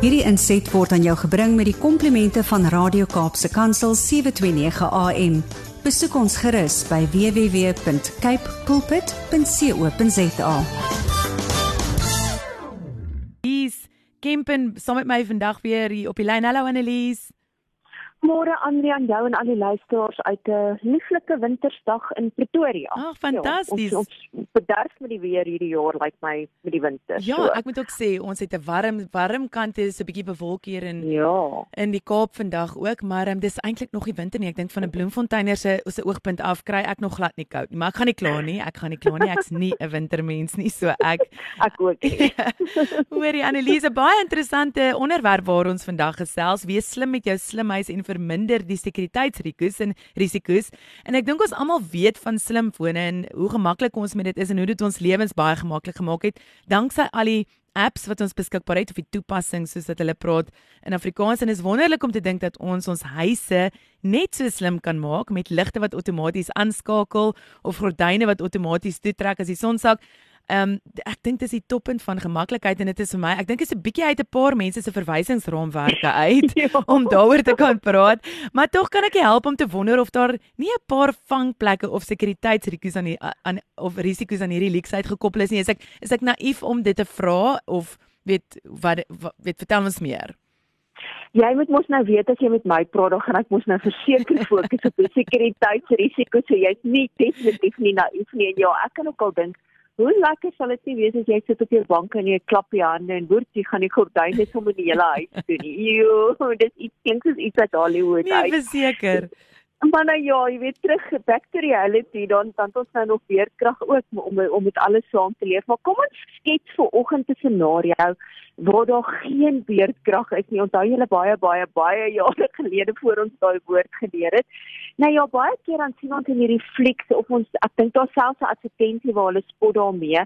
Hierdie inset word aan jou gebring met die komplimente van Radio Kaapse Kansel 729 AM. Besoek ons gerus by www.cape pulpit.co.za. Annelies Kempen saam met my vandag weer hier op die lyn. Hallo Annelies. Môre Andrea en jou en al die luisteraars uit 'n lieflike wintersdag in Pretoria. Ag, fantasties. Ja, ons, ons bederf met die weer hierdie jaar lyk like my met die winter. Ja, so. ek moet ook sê ons het 'n warm warm kant is 'n bietjie bewolk hier in Ja. in die Kaap vandag ook, maar um, dis eintlik nog nie winter nie. Ek dink van 'n bloemfonteiner se se oogpunt af kry ek nog glad nie koud nie, maar ek gaan nie kla nie. Ek gaan nie kla nie. Ek's nie 'n wintermens nie, so ek ek ook. Hoorie Anneliese, baie interessante onderwerp waar ons vandag gesels. Wees slim met jou slimhuis en verminder die sekuriteitsrisiko's en risiko's. En ek dink ons almal weet van slimfone en hoe gemaklik ons met dit is en hoe dit ons lewens baie gemaklik gemaak het danksy al die apps wat ons beskikbaar het of die toepassings soos wat hulle praat in Afrikaans en is wonderlik om te dink dat ons ons huise net so slim kan maak met ligte wat outomaties aanskakel of gordyne wat outomaties toetrek as die son sak. Ehm um, ek dink dis die toppunt van gemaklikheid en dit is vir my, ek dink is 'n bietjie uit 'n paar mense se verwysingsraamwerke uit ja. om daaroor te kan praat, maar tog kan ek help om te wonder of daar nie 'n paar vangplekke of sekuriteitsrisiko's aan die aan of risiko's aan hierdie leaks uitgekoppel is nie. Is ek is ek naïef om dit te vra of weet wat, wat weet vertel ons meer? Jy moet mos nou weet as jy met my praat, dan gaan ek mos nou verseker fokus op die sekuriteitsrisiko's. So jy's nie definitief nie naïef nie. En ja, ek kan ook al dink Hoe lekker sal dit nie wees as jy sit op jou bank en jy klap jy hande en hoor jy gaan die gordyne sommer die hele huis doen nie. Jo, dis iets klink soos iets uit Hollywood nee, uit. Nee, verseker. Maar nou ja, jy weet terug back to reality dan dan ons nou nog weer krag ook om om met alles saam te leef. Maar kom ons skets vir oggend 'n scenario waar daar geen beerdkrag is nie. Onthou julle baie baie baie jare gelede voor ons daai woord geleer het. Nou ja, baie keer dan sien ons in hierdie flieks of ons ek dink daar selfs 'n advertensie waar hulle spot daarmee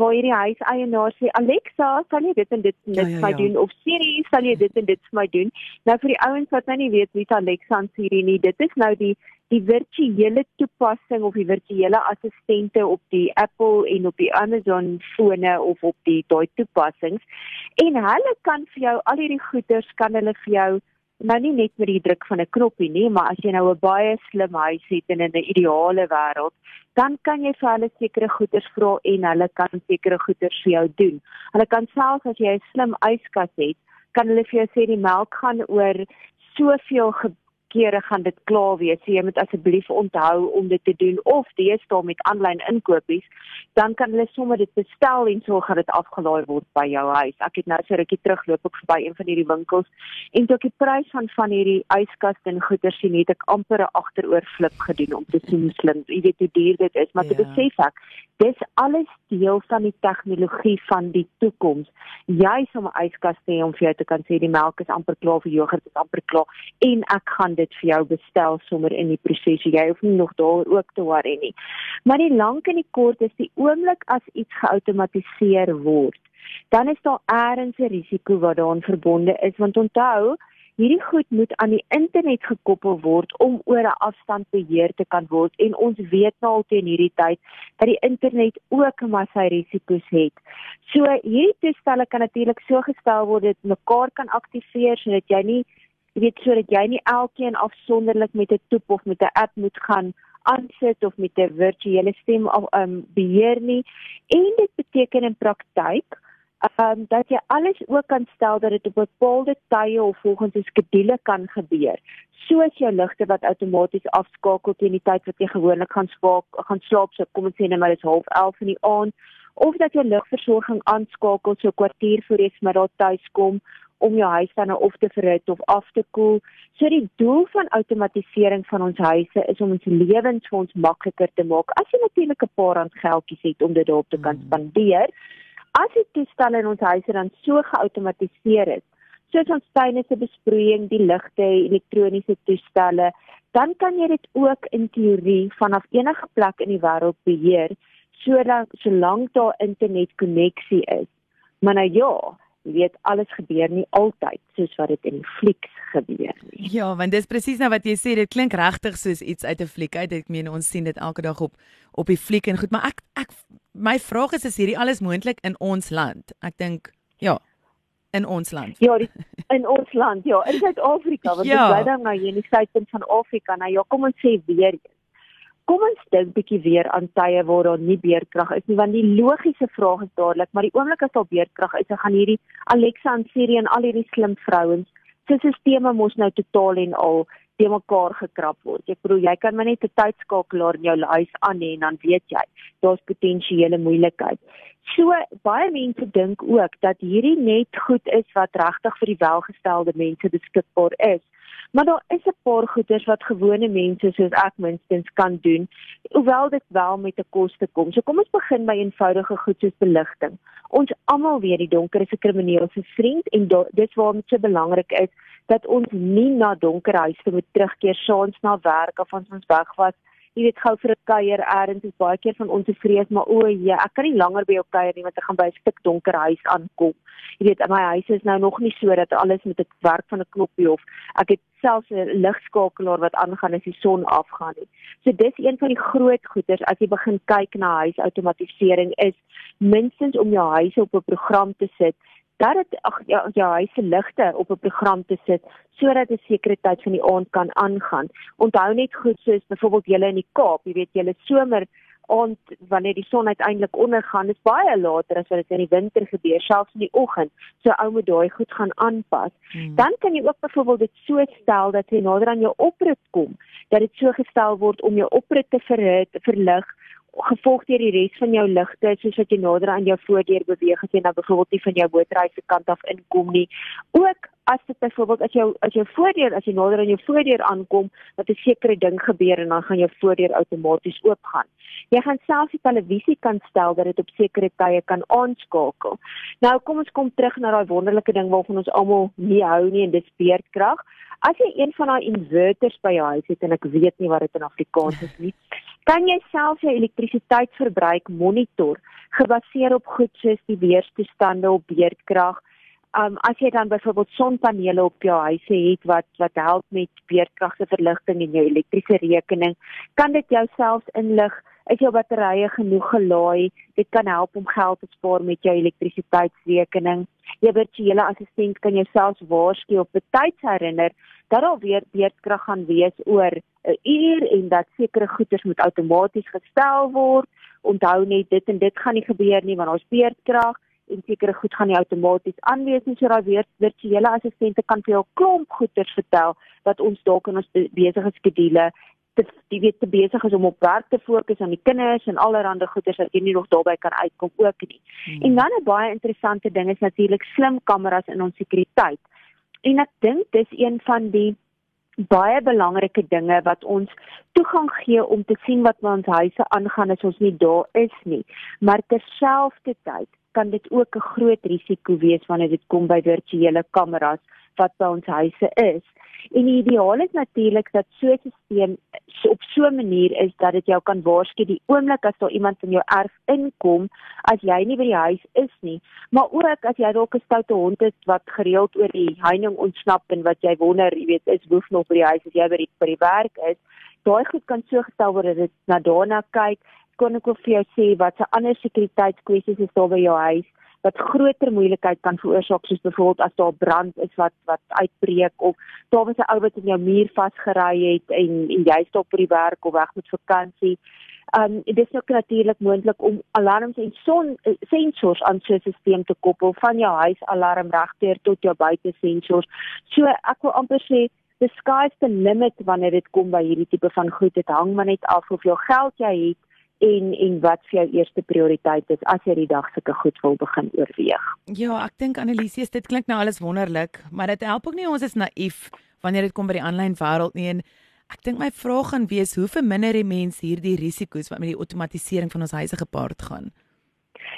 waar hierdie huiseienaar sê Alexa, sal jy dit en dit net ja, ja, ja. my doen of Siri, sal jy dit en dit vir my doen? Nou vir die ouens wat nou nie weet wie Alexa en Siri nie, dit is nou die die virtuele toepassing of die virtuele assistente op die Apple en op die Amazon fone of op die daai toepassings. En hulle kan vir jou al hierdie goeders kan hulle vir jou nou nie net met die druk van 'n knoppie nie, maar as jy nou 'n baie slim huis het in 'n ideale wêreld, dan kan jy vir hulle sekere goeders vra en hulle kan sekere goeders vir jou doen. Hulle kan selfs as jy 'n slim yskas het, kan hulle vir jou sê die melk gaan oor soveel kere gaan dit klaar wees. So jy moet asseblief onthou om dit te doen of deesdae met aanlyn inkopies, dan kan hulle sommer dit bestel en so gaan dit afgelaai word by jou huis. Ek het nou so rukkie terugloop op by een van hierdie winkels en toe ek die prys van van hierdie yskas en goeder sien, het ek amper 'n agteroor flip gedoen om te sien hoe slim, jy weet hoe duur dit is, maar ja. te besef ek, dis alles deel van die tegnologie van die toekoms. Jy sal 'n yskas hê om vir jou te kan sê die melk is amper klaar vir jogurt is amper klaar en ek gaan dit vir jou bestel sommer in die proses. Jy hoef nie nog daar ook te worry nie. Maar die lank en die kort is die oomblik as iets geautomatiseer word, dan is daar eers 'n risiko wat daaraan verbonde is want onthou Hierdie goed moet aan die internet gekoppel word om oor 'n afstand beheer te kan word en ons weet nou al teen hierdie tyd dat die internet ook 'n massa risiko's het. So hierdie toestelle kan natuurlik so gestel word dat mekaar kan aktiveer sodat jy nie jy weet sodat jy nie elkeen afsonderlik met 'n toep of met 'n app moet gaan aansit of met 'n virtuele stem of um beheer nie. En dit beteken in praktyk um dat jy alles ook kan stel dat dit op bepaalde tye of volgens 'n skedule kan gebeur. Soos jou ligte wat outomaties afskakel teen die tyd wat jy gewoonlik gaan spaak gaan slaap. So kom ons sê net maar dit is 11:30 in die aand. Of dat jy ligversorging aanskakel so kwartier voor jy middag tuis kom om jou huis dan nou of te verhit of af te koel. So die doel van outomatisering van ons huise is om ons lewens vir ons makliker te maak. As jy natuurlik 'n paar rand geldjies het om dit daarop te kan hmm. spandeer, as die toestelle in ons huise dan so geautomatiseer is, soos ons tuine se besproeiing, die ligte, elektroniese toestelle, dan kan jy dit ook in teorie vanaf enige plek in die wêreld beheer sodat solank daar internetkonneksie is. Maar nou ja, jy weet alles gebeur nie altyd soos wat dit in flieks gebeur nie. Ja, want dis presies nou wat jy sê, dit klink regtig soos iets uit 'n fliek uit. Ek meen ons sien dit elke dag op op die fliek en goed, maar ek ek my vraag is is hierdie alles moontlik in ons land? Ek dink ja. in ons land. Ja, die, in ons land, ja, in Suid-Afrika, want ja. ons bly dan nou hier in die suidpunt van Afrika. Nou ja, kom ons sê weer. Kom ons dink bietjie weer aan tye waar daar nie beerkrag is nie, want die logiese vraag is dadelik, maar die oomblik as daar beerkrag is, dan gaan hierdie Alexa en Siri en al hierdie slim vrouens se sisteme mos nou totaal en al te mekaar gekrap word. Ek bedoel jy kan maar net 'n tydskakelaar in jou huis aan hê en dan weet jy daar's potensiële moeilikheid. So baie mense dink ook dat hierdie net goed is wat regtig vir die welgestelde mense beskikbaar is. Maar daar is 'n paar goeders wat gewone mense soos ek minstens kan doen, hoewel dit wel met 'n koste kom. So kom ons begin by eenvoudige goed soos beligting. Ons almal weet die donker is 'n krimineel se vriend en dis waarom dit so belangrik is dat ons nie na donker huise moet terugkeer saans na werk of ons ons weg was jy weet gou vir 'n kuier eers is baie keer van ons se vrees maar o, ja, ek kan nie langer by jou kuier nie want ek gaan by 'n stuk donker huis aankom. Jy weet, my huis is nou nog nie so dat alles met 'n werk van 'n knoppie of ek het selfs 'n ligskakelaar wat aangaan as die son afgaan nie. So dis een van die groot goeders as jy begin kyk na huisautomatisering is minstens om jou huis op 'n program te sit dat dit ag ja ja hy se ligte op 'n program te sit sodat die sekuriteit van die aand kan aangaan. Onthou net goed soos byvoorbeeld julle in die Kaap, jy weet julle somer aand wanneer die son uiteindelik ondergaan, is baie later as wat dit in die winter gebeur, selfs in die oggend. So ou moet daai goed gaan aanpas. Hmm. Dan kan jy ook byvoorbeeld dit so stel dat jy nader aan jou oprit kom, dat dit so gestel word om jou oprit te verhit, verlig gevolg deur die res van jou ligte soos wat jy nader aan jou voordeur beweeg as jy nou byvoorbeeld nie van jou motorhuis se kant af inkom nie. Ook as dit byvoorbeeld as jou as jou voordeur as jy nader aan jou voordeur aankom dat 'n sekere ding gebeur en dan gaan jou voordeur outomaties oopgaan. Jy gaan selfs die televisie kan stel dat dit op sekere tye kan aanskakel. Nou kom ons kom terug na daai wonderlike ding waarvan ons almal nie hou nie en dit is beerdkrag. As jy een van daai inverters by jou huis het en ek weet nie wat dit in Afrikaans is nie, kan jy self jou elektrisiteitsverbruik monitor gebaseer op goed soos die weerstoestande op beerdkrag. Um as jy dan byvoorbeeld sonpanele op jou huis het wat wat help met beerdkrag se verligting en jou elektriese rekening, kan dit jou selfs inlig is jou batterye genoeg gelaai. Dit kan help om geld te spaar met jou elektrisiteitsrekening. Jou virtuele assistent kan jou selfs waarsku op betyds herinner dat daar weer beerdkrag gaan wees oor 'n uur en dat sekere goederes moet outomaties gestel word. Onthou net dit en dit gaan nie gebeur nie want ons beerdkrag en sekere goed gaan nie outomaties aanwees nie so daai weer virtuele assistente kan vir jou klomp goederes vertel wat ons dalk in ons besige skedules te die weet te besig is om op werk te fokus aan die kinders en allerlei goeders wat jy nie nog daarbey kan uitkom ook nie. Hmm. En dan 'n baie interessante ding is natuurlik slim kameras in ons sekuriteit. En ek dink dis een van die baie belangrike dinge wat ons toegang gee om te sien wat met ons huise aangaan as ons nie daar is nie. Maar terselfdertyd kan dit ook 'n groot risiko wees wanneer dit kom by virtuele kameras wat by ons huise is. En die ideaal is natuurlik dat so 'n stelsel op so 'n manier is dat dit jou kan waarsku die oomblik as daar iemand in jou erf inkom as jy nie by die huis is nie, maar ook as jy dalk 'n stoute hond het wat gereeld oor die heining ontsnap en wat jy wonder, jy weet, is woef nog by die huis as jy by die by die werk is. Daai goed kan so gestel word dat dit na daarna kyk. Kon ek ook vir jou sê wat se ander sekuriteitskwessies is daar by jou huis? Wat groter moeilikheid kan veroorsaak soos byvoorbeeld as daar brand is wat wat uitbreek of daar was 'n ou wat in jou muur vasgery het en en jy stop by die werk of weg met vakansie. Um dit is ook natuurlik moontlik om alarms en son sensors aan 'n stelsel te koppel van jou huis alarm regdeur tot jou buite sensors. So ek wil amper sê the sky's the limit wanneer dit kom by hierdie tipe van goed. Dit hang maar net af of jy geld jy het en en wat vir jou eerste prioriteit is as jy die dag sulke goed wil begin oorweeg. Ja, ek dink Annelies, dit klink nou alles wonderlik, maar dit help ook nie ons is naïef wanneer dit kom by die aanlyn wêreld nie en ek dink my vraag gaan wees hoe verminder die mens hierdie risiko's wat met die outomatisering van ons huise gepaard gaan?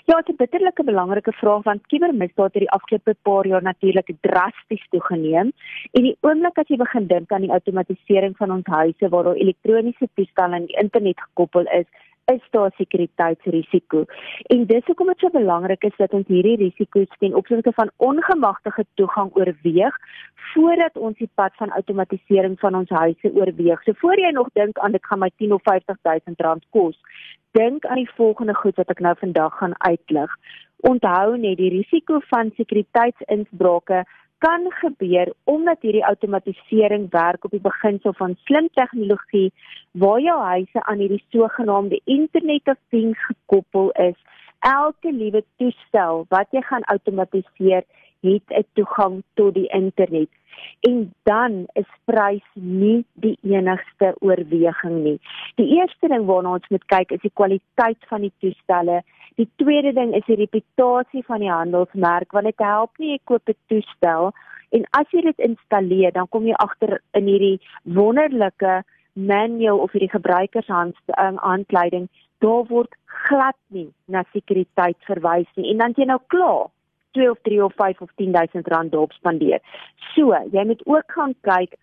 Ja, dit is 'n bitterlike belangrike vraag want kubermisdaad het die afgelope paar jaar natuurlik drasties toegeneem en die oomblik as jy begin dink aan die outomatisering van ons huise waar daar elektroniese toestelle aan die internet gekoppel is, is daar sekuriteitsrisiko. En dis hoekom dit so belangrik is dat ons hierdie risiko's ten opsigte van ongemagtigde toegang oorweeg voordat ons die pad van outomatisering van ons huise oorweeg. So voor jy nog dink aan dit gaan my 10 of 50000 rand kos, dink aan die volgende goed wat ek nou vandag gaan uitlig. Onthou net die risiko van sekuriteitsinbrake kan gebeur omdat hierdie outomatisering werk op die beginsel van slim tegnologie waar jou huise aan hierdie sogenaamde Internet of Things gekoppel is. Elke liewe toestel wat jy gaan outomatiseer, het 'n toegang tot die internet. En dan is prys nie die enigste oorweging nie. Die eerste ding waarna ons moet kyk is die kwaliteit van die toestelle. Die tweede ding is die reputasie van die handelsmerk want dit help nie jy koop 'n toestel en as jy dit installeer dan kom jy agter in hierdie wonderlike manual of hierdie gebruikersaanleiding um, daar word glad nie na sekuriteit verwys nie en dan jy nou klaar 2 of 3 of 5 of 10000 rand daarop spandeer. So, jy moet ook gaan kyk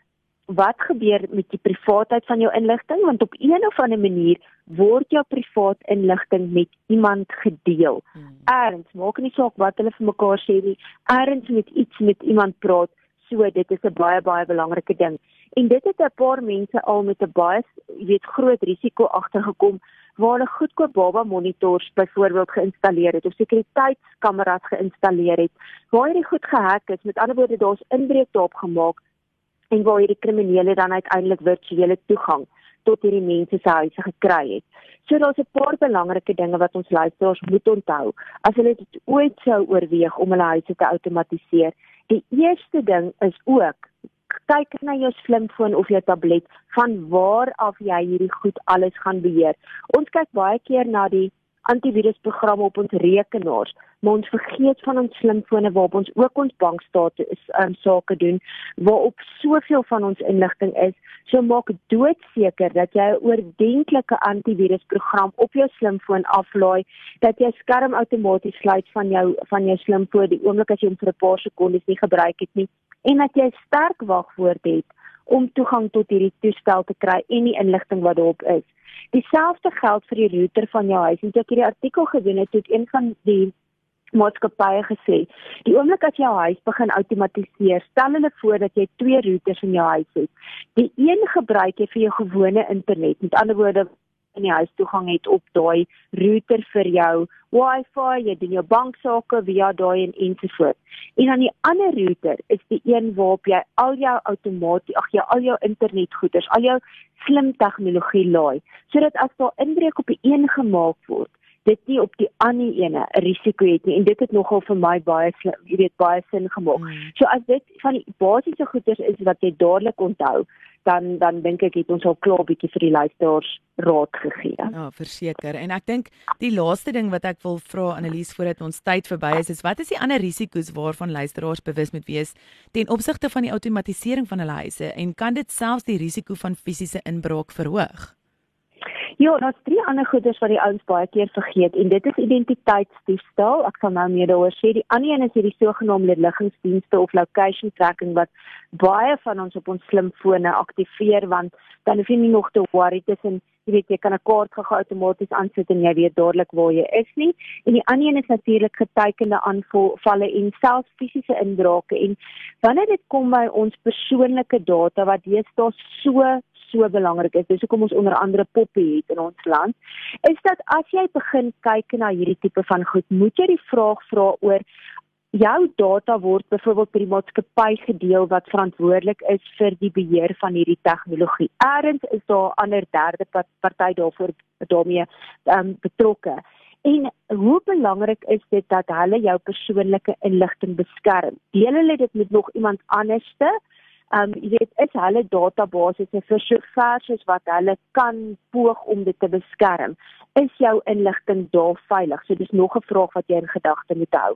wat gebeur met die privaatheid van jou inligting want op een of ander manier word jou privaat inligting met iemand gedeel. Hmm. Erns, maak nie saak wat hulle vir mekaar sê nie. Erns moet iets met iemand praat. So dit is 'n baie baie belangrike ding. En dit het 'n paar mense al met 'n baie weet groot risiko agtergekom waar hulle goedkoop baba monitors byvoorbeeld geïnstalleer het of sekuriteitskameras geïnstalleer het. Waar hierdie goed gehack is, met ander woorde daar's inbreuk daarop gemaak en waar hierdie kriminele dan uiteindelik virtuele toegang tot hierdie mense se huise gekry het. So daar's 'n paar belangrike dinge wat ons luisteraars moet onthou as hulle dit ooit sou oorweeg om hulle huise te outomatiseer. Die eerste ding is ook kyk na jou slimfoon of jou tablet van waar af jy hierdie goed alles gaan beheer. Ons kyk baie keer na die antivirusprogramme op ons rekenaars, maar ons vergeet van ons slimfone waarop ons ook ons bankstate is um, sake doen, waarop soveel van ons inligting is. So maak doodseker dat jy 'n oordentlike antivirusprogram op jou slimfoon aflaai, dat jy skerm outomaties sluit van jou van jou slimfoon die oomblik as jy hom vir 'n paar sekondes nie gebruik het nie en dat jy sterk wagwoorde het om toegang tot hierdie toestel te kry en die inligting wat daarop is. Dieselfde geld vir die router van jou huis. Ek het hierdie artikel gedoen het tot een van die maatskappye gesê. Die oomblik as jou huis begin outomatiseer, stel hulle voor dat jy twee routers in jou huis het. Die een gebruik jy vir jou gewone internet. Met ander woorde, in die huis toegang het op daai router vir jou Wi-Fi, jy doen jou banksaake via daai en ensovoorts. En dan die ander router is die een waarop jy al jou outomaties, ag jy al jou internetgoeders, al jou slim tegnologie laai, sodat as daar inbreuk op die een gemaak word, dit nie op die ander ene 'n risiko het nie en dit het nogal vir my baie jy weet baie sin gemaak. Hmm. So as dit van die basiese goeders is wat jy dadelik onthou, dan dan dink ek het ons al klaar bietjie vir die luisteraars raad gegee. Ja, verseker. En ek dink die laaste ding wat ek wil vra Annelies voordat ons tyd verby is, is wat is die ander risiko's waarvan luisteraars bewus moet wees ten opsigte van die outomatisering van hulle huise en kan dit selfs die risiko van fisiese inbraak verhoog? Ja, daar's drie ander goeders wat die ouens baie keer vergeet en dit is identiteitsdiefstal. Ek sal nou meer daaroor sê. Die ander een is hierdie sogenaamde liggingsdienste of location tracking wat baie van ons op ons slimfone aktiveer want dan hoef jy nie nog te worry tussen jy weet jy kan 'n kaart gou outomaties aansit en jy weet dadelik waar jy is nie. En die ander een is natuurlik getekende aanvalle en selfs fisiese inbrake en wanneer dit kom by ons persoonlike data wat deesdae so so belangrik is. Dis hoekom ons onder andere poppe het in ons land. Is dat as jy begin kyk na hierdie tipe van goed, moet jy die vraag vra oor jou data word byvoorbeeld by die maatskappy gedeel wat verantwoordelik is vir die beheer van hierdie tegnologie. Eerens is daar ander derde party daarvoor daarmee um, betrokke. En hoe belangrik is dit dat hulle jou persoonlike inligting beskerm? Deel hulle dit met nog iemand anderste? Um jy weet is hulle databasisse vir so ver soos wat hulle kan poog om dit te beskerm? Is jou inligting daar veilig? So dis nog 'n vraag wat jy in gedagte moet hou.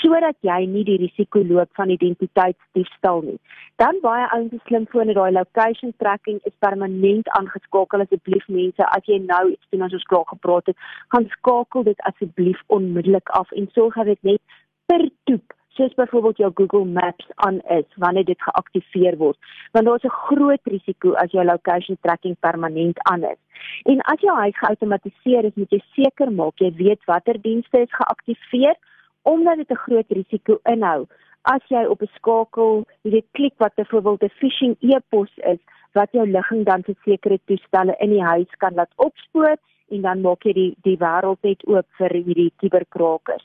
Sodat jy nie die risiko loop van identiteitsdiefstal nie. Dan baie ouens se slimfone daai location tracking is permanent aangeskakel. Asseblief mense as jy nou iets doen as ons klaar gepraat het gaan skakel dit asseblief onmiddellik af en sorg dat dit net per toep soos byvoorbeeld jou Google Maps aan is wanneer dit geaktiveer word. Want daar is 'n groot risiko as jou location tracking permanent aan is. En as jou huis geautomatiseer is moet jy seker maak jy weet watter dienste is geaktiveer omdat dit 'n groot risiko inhou. As jy op 'n skakel jy weet klik wat byvoorbeeld 'n phishing e-pos is wat jou ligging dan vir sekere toestelle in die huis kan laat opspoor en dan maak jy die die wêreld net oop vir hierdie kuberkrakers.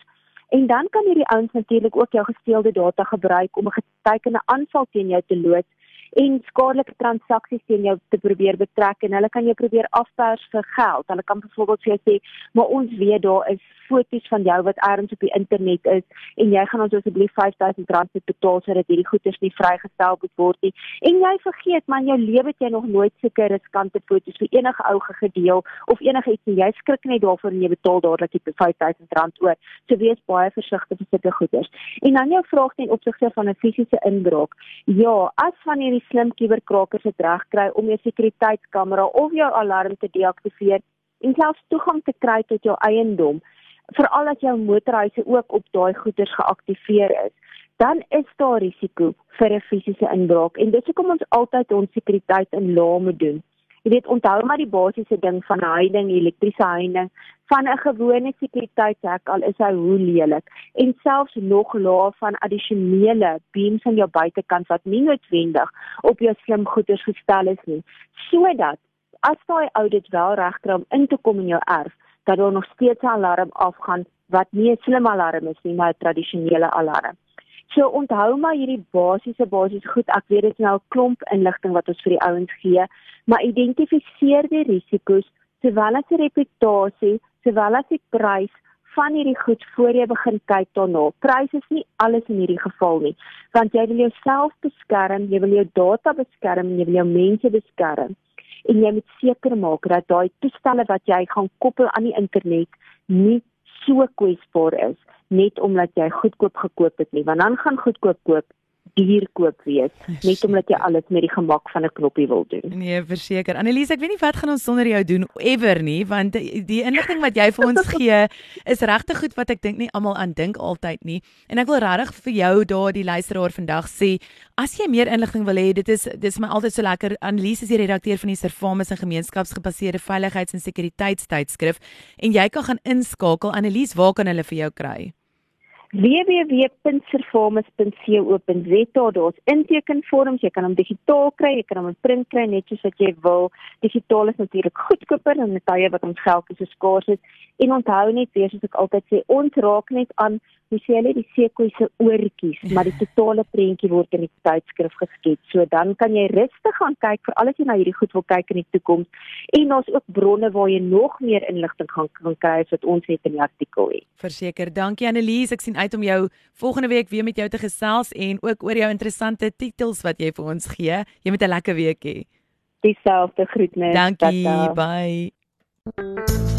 En dan kan hierdie ouens natuurlik ook jou gesteelde data gebruik om 'n getekende aanval teen jou te loods en skadelike transaksies teen jou te probeer betrek en hulle kan jou probeer afpers vir geld. Hulle kan byvoorbeeld vir jou sê, "Maar ons weet daar is foto's van jou wat ergens op die internet is en jy gaan ons asseblief R5000 moet betaal sodat hierdie goederes nie vrygestel word nie." En jy vergeet, man, jou lewe het jy nog nooit sulke riskante foto's vir enige ou gedeel of enige iets nie. Jy skrik net daarvoor en jy betaal dadelik die R5000 oor. So wees baie versigtig vir sulke goederes. En dan jou vraag ten opsigte van 'n fisiese inbraak. Ja, as van hierdie die slim kuberkrakers dit reg kry om jou sekuriteitskamera of jou alarm te deaktiveer en selfs toegang te kry tot jou eiendom, veral as jou motorhuise ook op daai goeders geaktiveer is, dan is daar risiko vir 'n fisiese inbraak en dit is hoekom ons altyd ons sekuriteit in lae moet doen. Jy weet onthou maar die basiese ding van heiding, elektriese heiding, van 'n gewone sekuriteitshek al is hy hoe lelik. En selfs nog laer van addisionele beams aan jou buitekant wat nie noodwendig op jou slim goeders gestel is nie, sodat as daai audit wel regkry om in te kom in jou erf, dat daar nog steeds 'n alarm afgaan wat nie 'n slim alarm is nie, maar 'n tradisionele alarm. So onthou maar hierdie basiese basiese goed. Ek weet dit is nou 'n klomp inligting wat ons vir die ouens gee, maar identifiseer die risiko's sowel as die reputasie, sowel as die prys van hierdie goed voor jy begin kyk daarna. Prys is nie alles in hierdie geval nie, want jy wil jouself beskerm, jy wil jou data beskerm, jy wil jou mense beskerm. En jy moet seker maak dat daai toestelle wat jy gaan koppel aan die internet nie so kwesbaar is net omdat jy goedkoop gekoop het nie, want dan gaan goedkoop koop duur koop wees net omdat jy alles met die gemak van 'n knoppie wil doen. Nee, verseker. Annelies, ek weet nie wat gaan ons sonder jou doen ever nie, want die inligting wat jy vir ons gee is regtig goed wat ek dink nie almal aan dink altyd nie. En ek wil regtig vir jou daar die luisteraar vandag sê, as jy meer inligting wil hê, dit is dis my altyd so lekker. Annelies is die redakteur van die Servamus en gemeenskapsgebaseerde veiligheids- en sekuriteitstydskrif en jy kan gaan inskakel. Annelies, waar kan hulle vir jou kry? www.servamus.co.za daar's intekenvorms. Jy kan hom digitaal kry jy kan hom in print kry net soos wat jy wil. Digitaal is natuurlik goedkoper dan met tye wat ons geld is so skaars is. En onthou net weer soos ek altyd sê ons raak net aan hoe sê hulle die sekoe se oortjies maar die totale prentjie word in die tydskrif geskets so dan kan jy rustig gaan kyk vir alles jy na hierdie goed wil kyk in die toekoms en daar's ook bronne waar jy nog meer inligting gaan kan kry as wat ons het in die artikel het verseker dankie Annelies ek sien uit om jou volgende week weer met jou te gesels en ook oor jou interessante titels wat jy vir ons gee. Jy moet 'n lekker week hê. Dieselfde groetnis. Dankie. Bye.